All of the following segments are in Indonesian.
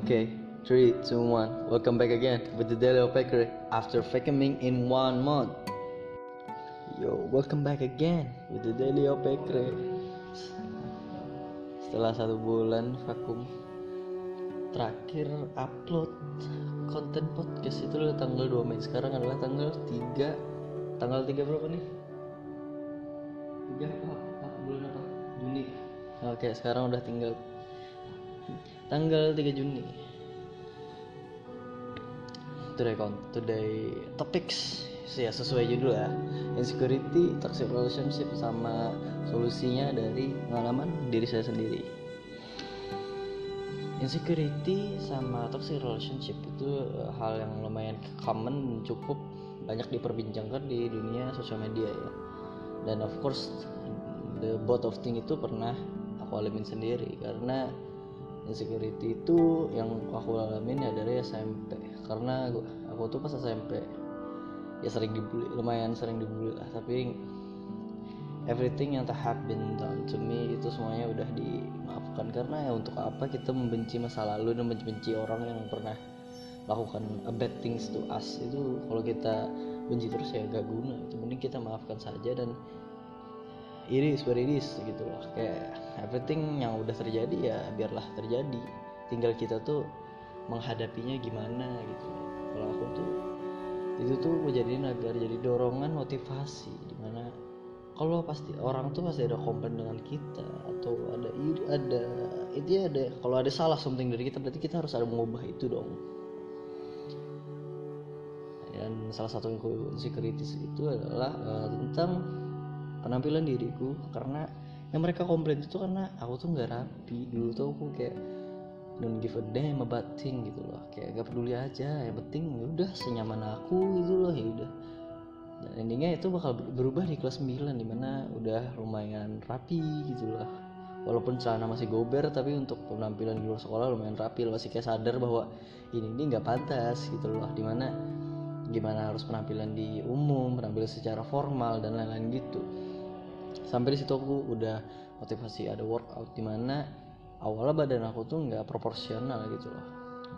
Okay, three, two, one. Welcome back again with the Daily Opakery after vacuuming in one month. Yo, welcome back again with the Daily Opakery. Setelah satu bulan vakum, terakhir upload konten podcast itu adalah tanggal 2 Mei. Sekarang adalah tanggal 3 Tanggal 3 berapa nih? 3 apa? Bulan apa? Juni. Oke, sekarang udah tinggal tanggal 3 Juni. Today today topics. Ya sesuai judul ya. Insecurity toxic relationship sama solusinya dari pengalaman diri saya sendiri. Insecurity sama toxic relationship itu eh, hal yang lumayan common cukup banyak diperbincangkan di dunia sosial media ya. Dan of course the both of thing itu pernah aku alamin sendiri. Karena insecurity itu yang aku alamin ya dari SMP karena aku, aku tuh pas SMP ya sering dibully lumayan sering dibully lah. Tapi everything yang have been done to me itu semuanya udah dimaafkan. Karena ya untuk apa kita membenci masa lalu dan membenci orang yang pernah lakukan a bad things to us? Itu kalau kita benci terus ya gak guna. Itu mending kita maafkan saja dan it is what it gitu loh. Kayak everything yang udah terjadi ya biarlah terjadi. Tinggal kita tuh menghadapinya gimana gitu. Kalau aku tuh itu tuh menjadi agar jadi dorongan motivasi di mana kalau pasti orang tuh pasti ada komplain dengan kita atau ada iri ada itu ada kalau ada salah something dari kita berarti kita harus ada mengubah itu dong. Dan salah satu insecurities itu adalah uh, tentang penampilan diriku karena yang mereka komplain itu karena aku tuh nggak rapi. Dulu tuh aku kayak don't give a damn about thing gitu loh. Kayak gak peduli aja yang penting ya udah senyaman aku gitu loh ya udah. Dan endingnya itu bakal berubah di kelas 9 di mana udah lumayan rapi gitu loh. Walaupun celana masih gober tapi untuk penampilan di luar sekolah lumayan rapi loh. Masih kayak sadar bahwa ini ini nggak pantas gitu loh. Di mana gimana harus penampilan di umum penampilan secara formal dan lain-lain gitu sampai di situ aku udah motivasi ada workout di mana awalnya badan aku tuh nggak proporsional gitu loh.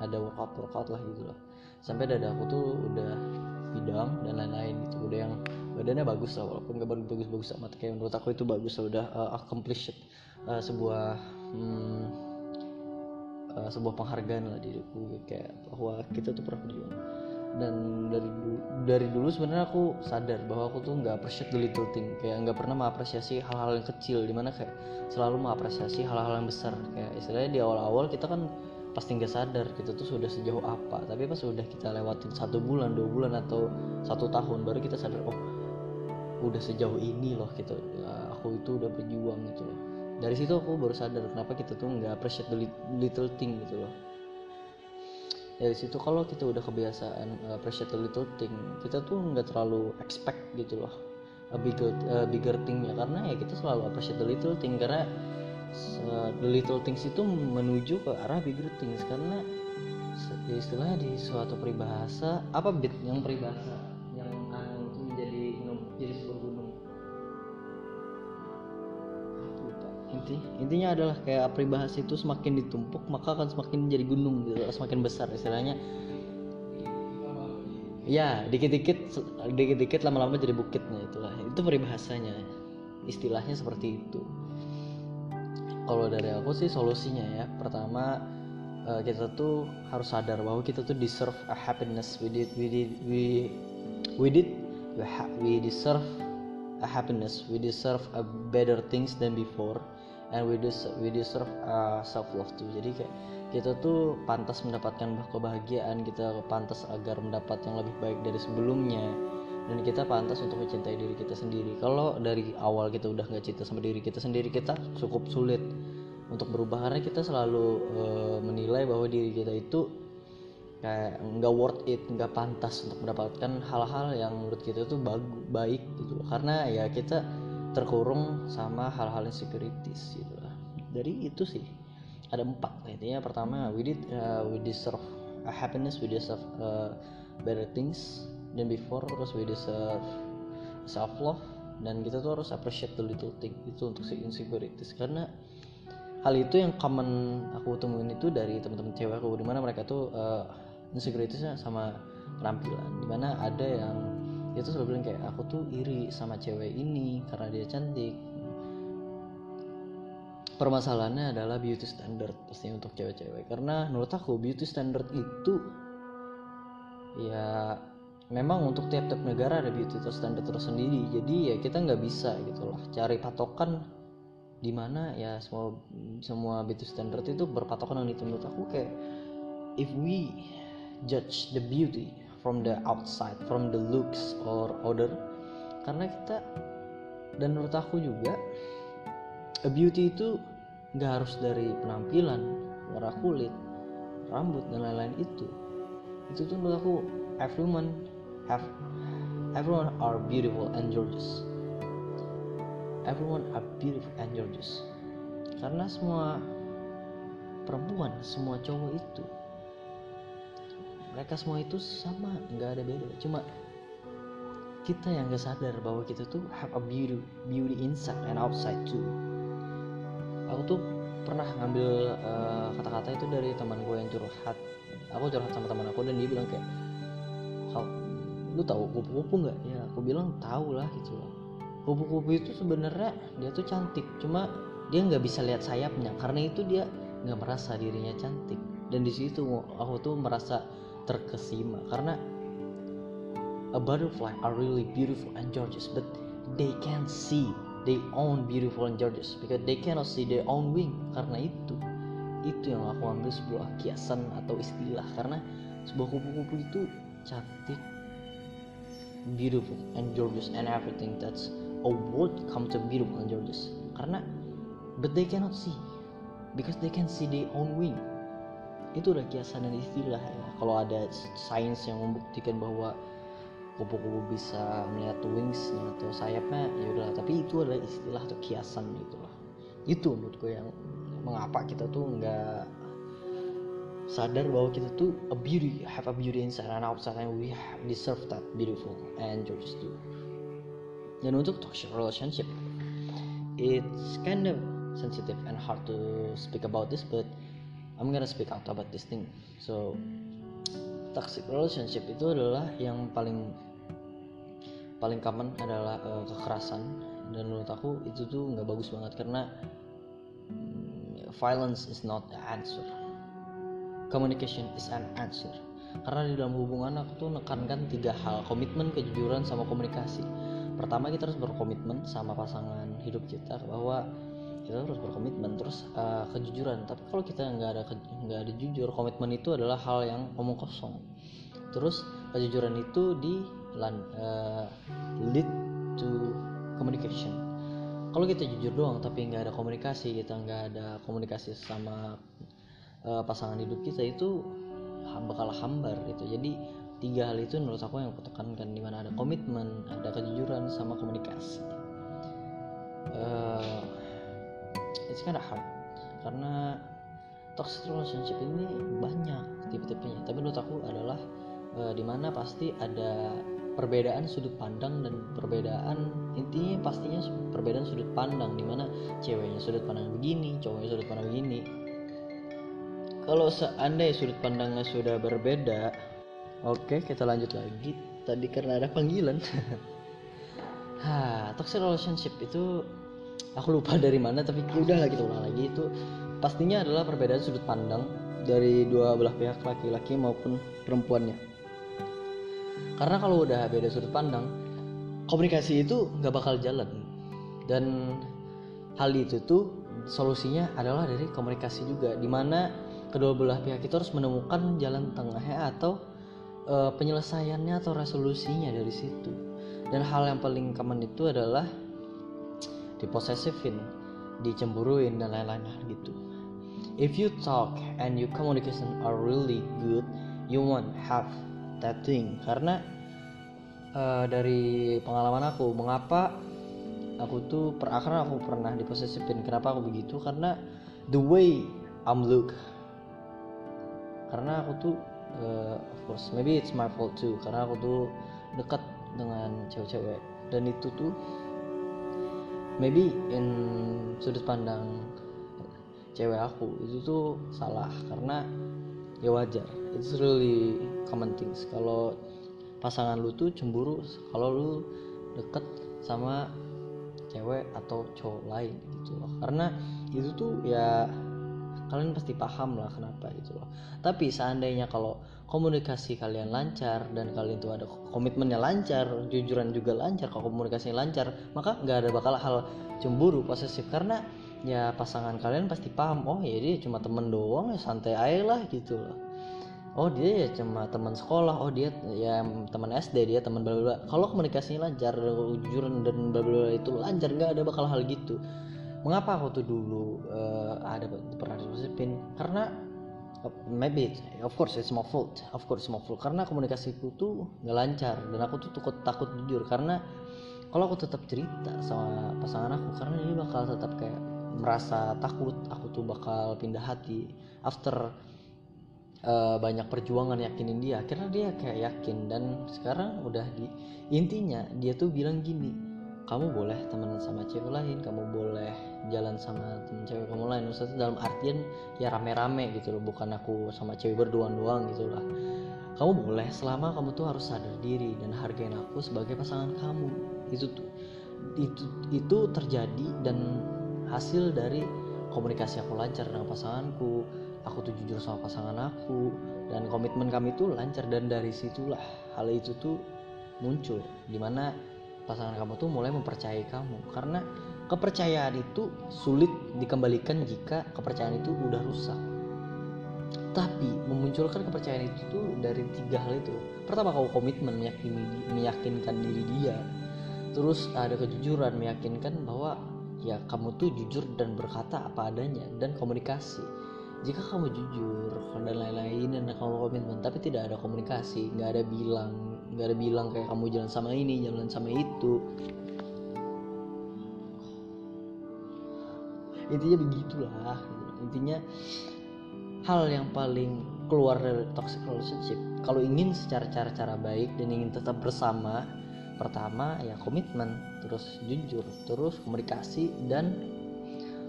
Ada workout workout lah gitu loh. Sampai dada aku tuh udah bidang dan lain-lain gitu. Udah yang badannya bagus lah walaupun gak bagus bagus amat. Kayak menurut aku itu bagus lah udah uh, accomplished uh, sebuah hmm, uh, sebuah penghargaan lah diriku kayak bahwa kita tuh pernah berjuang dan dari dari dulu sebenarnya aku sadar bahwa aku tuh nggak appreciate the little thing. Kayak nggak pernah mengapresiasi hal-hal yang kecil di mana kayak selalu mengapresiasi hal-hal yang besar. Kayak istilahnya di awal-awal kita kan pasti nggak sadar kita tuh sudah sejauh apa. Tapi pas sudah kita lewatin satu bulan dua bulan atau satu tahun baru kita sadar oh udah sejauh ini loh gitu. Ya, aku itu udah berjuang gitu loh. Dari situ aku baru sadar kenapa kita tuh nggak appreciate the little thing gitu loh dari situ kalau kita udah kebiasaan uh, appreciate the little thing kita tuh nggak terlalu expect gitu loh a bigger uh, bigger thing ya. Karena ya kita selalu appreciate the little thing karena the little things itu menuju ke arah bigger things. Karena istilahnya di suatu peribahasa apa bit yang peribahasa inti intinya adalah kayak peribahasa itu semakin ditumpuk maka akan semakin menjadi gunung gitu semakin besar istilahnya. Ya dikit-dikit dikit-dikit lama-lama jadi bukitnya itulah. Itu peribahasanya istilahnya seperti itu. Kalau dari aku sih solusinya ya pertama eh, kita tuh harus sadar bahwa kita tuh deserve a happiness. We did we did we we did we deserve a happiness. We deserve a better things than before and we deserve, we deserve uh, self love too. Jadi kayak kita tuh pantas mendapatkan kebahagiaan kita pantas agar mendapat yang lebih baik dari sebelumnya. Dan kita pantas untuk mencintai diri kita sendiri. Kalau dari awal kita udah nggak cinta sama diri kita sendiri kita cukup sulit untuk berubah. Karena kita selalu uh, menilai bahwa diri kita itu kayak nggak worth it nggak pantas untuk mendapatkan hal-hal yang menurut kita bagus baik gitu. Karena ya kita terkurung sama hal-hal insecurities gitu lah. Dari itu sih ada empat. Intinya pertama we did uh, we deserve a happiness we deserve uh, better things than before. Terus we deserve self love dan kita tuh harus appreciate the little thing. Itu untuk si insecurities. Karena hal itu yang common aku temuin itu dari teman-teman cewek aku. Di mana mereka tuh uh, insecuritiesnya sama penampilan. Di mana ada yang dia tuh selalu bilang kayak aku tuh iri sama cewek ini karena dia cantik. Permasalahannya adalah beauty standard pasti untuk cewek-cewek. Karena menurut aku beauty standard itu ya memang untuk tiap-tiap negara ada beauty standard tersendiri. Jadi ya kita nggak bisa gitu lah cari patokan di mana ya semua semua beauty standard itu berpatokan dengan itu. Menurut aku kayak if we judge the beauty from the outside from the looks or odor karena kita dan menurut aku juga a beauty itu nggak harus dari penampilan warna kulit rambut dan lain-lain itu. Itu tuh menurut aku everyone have everyone are beautiful and gorgeous. Everyone are beautiful and gorgeous. Karena semua perempuan semua cowok itu mereka semua itu sama nggak ada beda. Cuma kita yang gak sadar bahwa kita tuh have a beauty beauty inside and outside too. Aku tuh pernah ngambil uh, kata-kata itu dari teman gue yang curhat. Aku curhat sama teman aku dan dia bilang kayak lu tahu kupu-kupu nggak? Ya aku bilang tahu lah gitu loh. Kupu-kupu itu sebenarnya dia tuh cantik cuma dia nggak bisa lihat sayapnya. Karena itu dia nggak merasa dirinya cantik. Dan di situ aku tuh merasa terkesima karena a butterfly are really beautiful and gorgeous but they can't see they own beautiful and gorgeous because they cannot see their own wing. Karena itu itu yang aku ambil sebuah kiasan atau istilah. Karena sebuah kupu-kupu itu cantik beautiful and gorgeous and everything. That's a word come to beautiful and gorgeous. Karena but they cannot see because they can see their own wing itu udah kiasan dan istilah ya. Kalau ada sains yang membuktikan bahwa kupu-kupu bisa melihat wingsnya atau sayapnya ya udah tapi itu adalah istilah atau kiasan itulah itu menurutku yang mengapa kita tuh nggak sadar bahwa kita tuh a beauty have a beauty inside and outside and we deserve that beautiful and gorgeous too. Dan untuk toxic relationship it's kind of sensitive and hard to speak about this but I'm gonna speak out about this thing. So toxic relationship itu adalah yang paling paling common adalah uh, kekerasan. Dan menurut aku itu tuh nggak bagus banget karena um, violence is not the answer. Communication is an answer. Karena di dalam hubungan aku tuh nekankan tiga hal komitmen kejujuran sama komunikasi. Pertama kita harus berkomitmen sama pasangan hidup kita bahwa kita harus berkomitmen. Terus uh, kejujuran. Tapi kalau kita nggak ada nggak ada jujur komitmen itu adalah hal yang omong kosong. Terus kejujuran itu di uh, lead to communication. Kalau kita jujur doang tapi nggak ada komunikasi kita nggak ada komunikasi sama uh, pasangan hidup kita itu bakal hambar gitu. Jadi tiga hal itu menurut aku yang aku tekankan di mana ada komitmen ada kejujuran sama komunikasi. Uh, it's kind of karena toxic relationship ini banyak tipe-tipenya tapi menurut aku adalah uh, mana pasti ada perbedaan sudut pandang dan perbedaan intinya pastinya perbedaan sudut pandang di mana ceweknya sudut pandang begini cowoknya sudut pandang begini kalau seandainya sudut pandangnya sudah berbeda Oke, kita lanjut lagi. Tadi karena ada panggilan. ha, toxic relationship itu aku lupa dari mana tapi udah lagi kita ulang lagi itu pastinya adalah perbedaan sudut pandang dari dua belah pihak laki-laki maupun perempuannya. Karena kalau udah beda sudut pandang, komunikasi itu nggak bakal jalan. Dan hal itu tuh solusinya adalah dari komunikasi juga, di mana kedua belah pihak itu harus menemukan jalan tengahnya atau uh, penyelesaiannya atau resolusinya dari situ dan hal yang paling common itu adalah diposesifin dicemburuin dan lain-lain hal gitu. If you talk and your communication are really good you won't have that thing. Karena uh, dari pengalaman aku mengapa aku tuh per aku pernah diposesifin. Kenapa aku begitu? Karena the way I'm look. Karena aku tuh uh, of course maybe it's my fault too. Karena aku tuh dekat dengan cewek-cewek. Dan itu tuh maybe in sudut pandang cewek aku itu tuh salah karena ya wajar. It's really common things. Kalau pasangan lu tuh cemburu kalau lu deket sama cewek atau cowok lain gitu loh. Karena itu tuh ya kalian pasti paham lah kenapa gitu loh. Tapi seandainya kalau komunikasi kalian lancar dan kalian tuh ada komitmennya lancar jujuran juga lancar kalau komunikasinya lancar maka nggak ada bakal hal cemburu posesif. Karena ya pasangan kalian pasti paham oh ya dia cuma temen doang ya santai aja lah gitu loh. Oh dia ya cuma teman sekolah oh dia ya teman SD dia teman bla kalau komunikasinya lancar jujuran dan bla bla itu lancar nggak ada bakal hal gitu mengapa aku tuh dulu uh, ada pernah disipin karena uh, maybe of course it's my fault. Of course it's my fault. Karena komunikasiku tuh nggak lancar dan aku tuh takut takut jujur. Karena kalau aku tetap cerita sama pasangan aku karena dia bakal tetap kayak merasa takut aku tuh bakal pindah hati after uh, banyak perjuangan yakinin dia. Akhirnya dia kayak yakin dan sekarang udah di intinya dia tuh bilang gini kamu boleh temenan sama cewek lain kamu boleh jalan sama temen cewek kamu lain. Maksudnya dalam artian ya rame-rame gitu loh bukan aku sama cewek berdua doang gitu lah. Kamu boleh selama kamu tuh harus sadar diri dan hargain aku sebagai pasangan kamu. Itu tuh itu itu terjadi dan hasil dari komunikasi aku lancar dengan pasanganku aku tuh jujur sama pasangan aku dan komitmen kami tuh lancar. Dan dari situlah hal itu tuh muncul di mana pasangan kamu tuh mulai mempercayai kamu. Karena kepercayaan itu sulit dikembalikan jika kepercayaan itu udah rusak. Tapi memunculkan kepercayaan itu tuh dari tiga hal itu. Pertama kau komitmen meyakini meyakinkan diri dia. Terus ada kejujuran meyakinkan bahwa ya kamu tuh jujur dan berkata apa adanya dan komunikasi. Jika kamu jujur dan lain-lain dan kamu komitmen tapi tidak ada komunikasi nggak ada bilang nggak ada bilang kayak kamu jalan sama ini jalan sama itu. Intinya begitulah. Intinya hal yang paling keluar dari toxic relationship. Kalau ingin secara cara-cara baik dan ingin tetap bersama pertama ya komitmen terus jujur terus komunikasi dan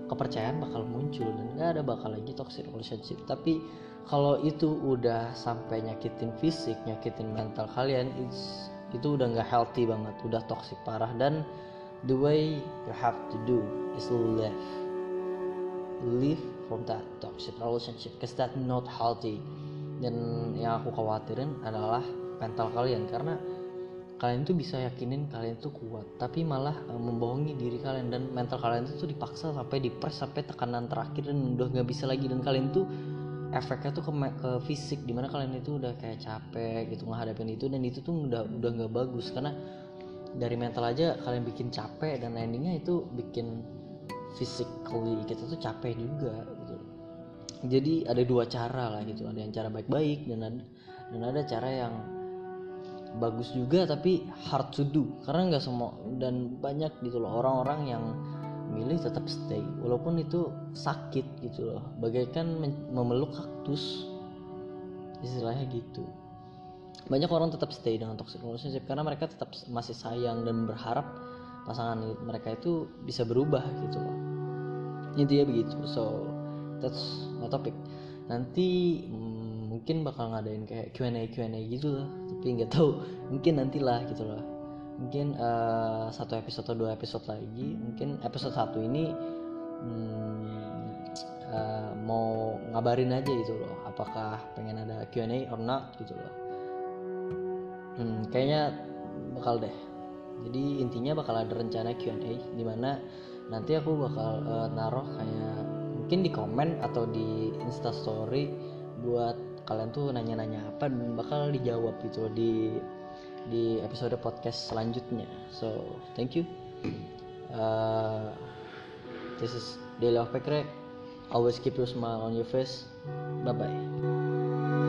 kepercayaan bakal muncul dan gak ada bakal lagi toxic relationship. Tapi kalau itu udah sampai nyakitin fisik nyakitin mental kalian it's, itu udah nggak healthy banget udah toxic parah. Dan the way you have to do is live. Live from that toxic relationship because that not healthy. Dan yang aku khawatirin adalah mental kalian karena kalian tuh bisa yakinin kalian tuh kuat tapi malah uh, membohongi diri kalian. Dan mental kalian tuh dipaksa sampai dipres sampai tekanan terakhir dan udah nggak bisa lagi. Dan kalian tuh efeknya tuh ke, ke fisik di mana kalian itu udah kayak capek gitu ngadepin itu dan itu tuh udah udah nggak bagus karena dari mental aja kalian bikin capek dan endingnya itu bikin physically kita tuh capek juga gitu. Jadi ada dua cara lah gitu ada yang cara baik-baik dan ada dan ada cara yang bagus juga tapi hard to do. Karena nggak semua dan banyak gitu loh orang-orang yang milih tetap stay walaupun itu sakit gitu loh. Bagaikan memeluk kaktus. Istilahnya gitu. Banyak orang tetap stay dengan toxic relationship karena mereka tetap masih sayang dan berharap pasangan mereka itu bisa berubah gitu loh. Intinya begitu. So that's my topic. Nanti hmm, mungkin bakal ngadain kayak Q&A Q&A gitu lah. Tapi nggak tahu. Mungkin nantilah gitu loh mungkin uh, satu episode atau dua episode lagi mungkin episode satu ini hmm, uh, mau ngabarin aja gitu loh apakah pengen ada Q&A or not gitu loh. Hmm, kayaknya bakal deh. Jadi intinya bakal ada rencana Q&A di mana nanti aku bakal uh, naruh kayak mungkin di komen atau di instastory buat kalian tuh nanya-nanya apa dan bakal dijawab gitu di di episode podcast selanjutnya. So thank you. Uh, this is Daily of always keep your smile on your face. Bye bye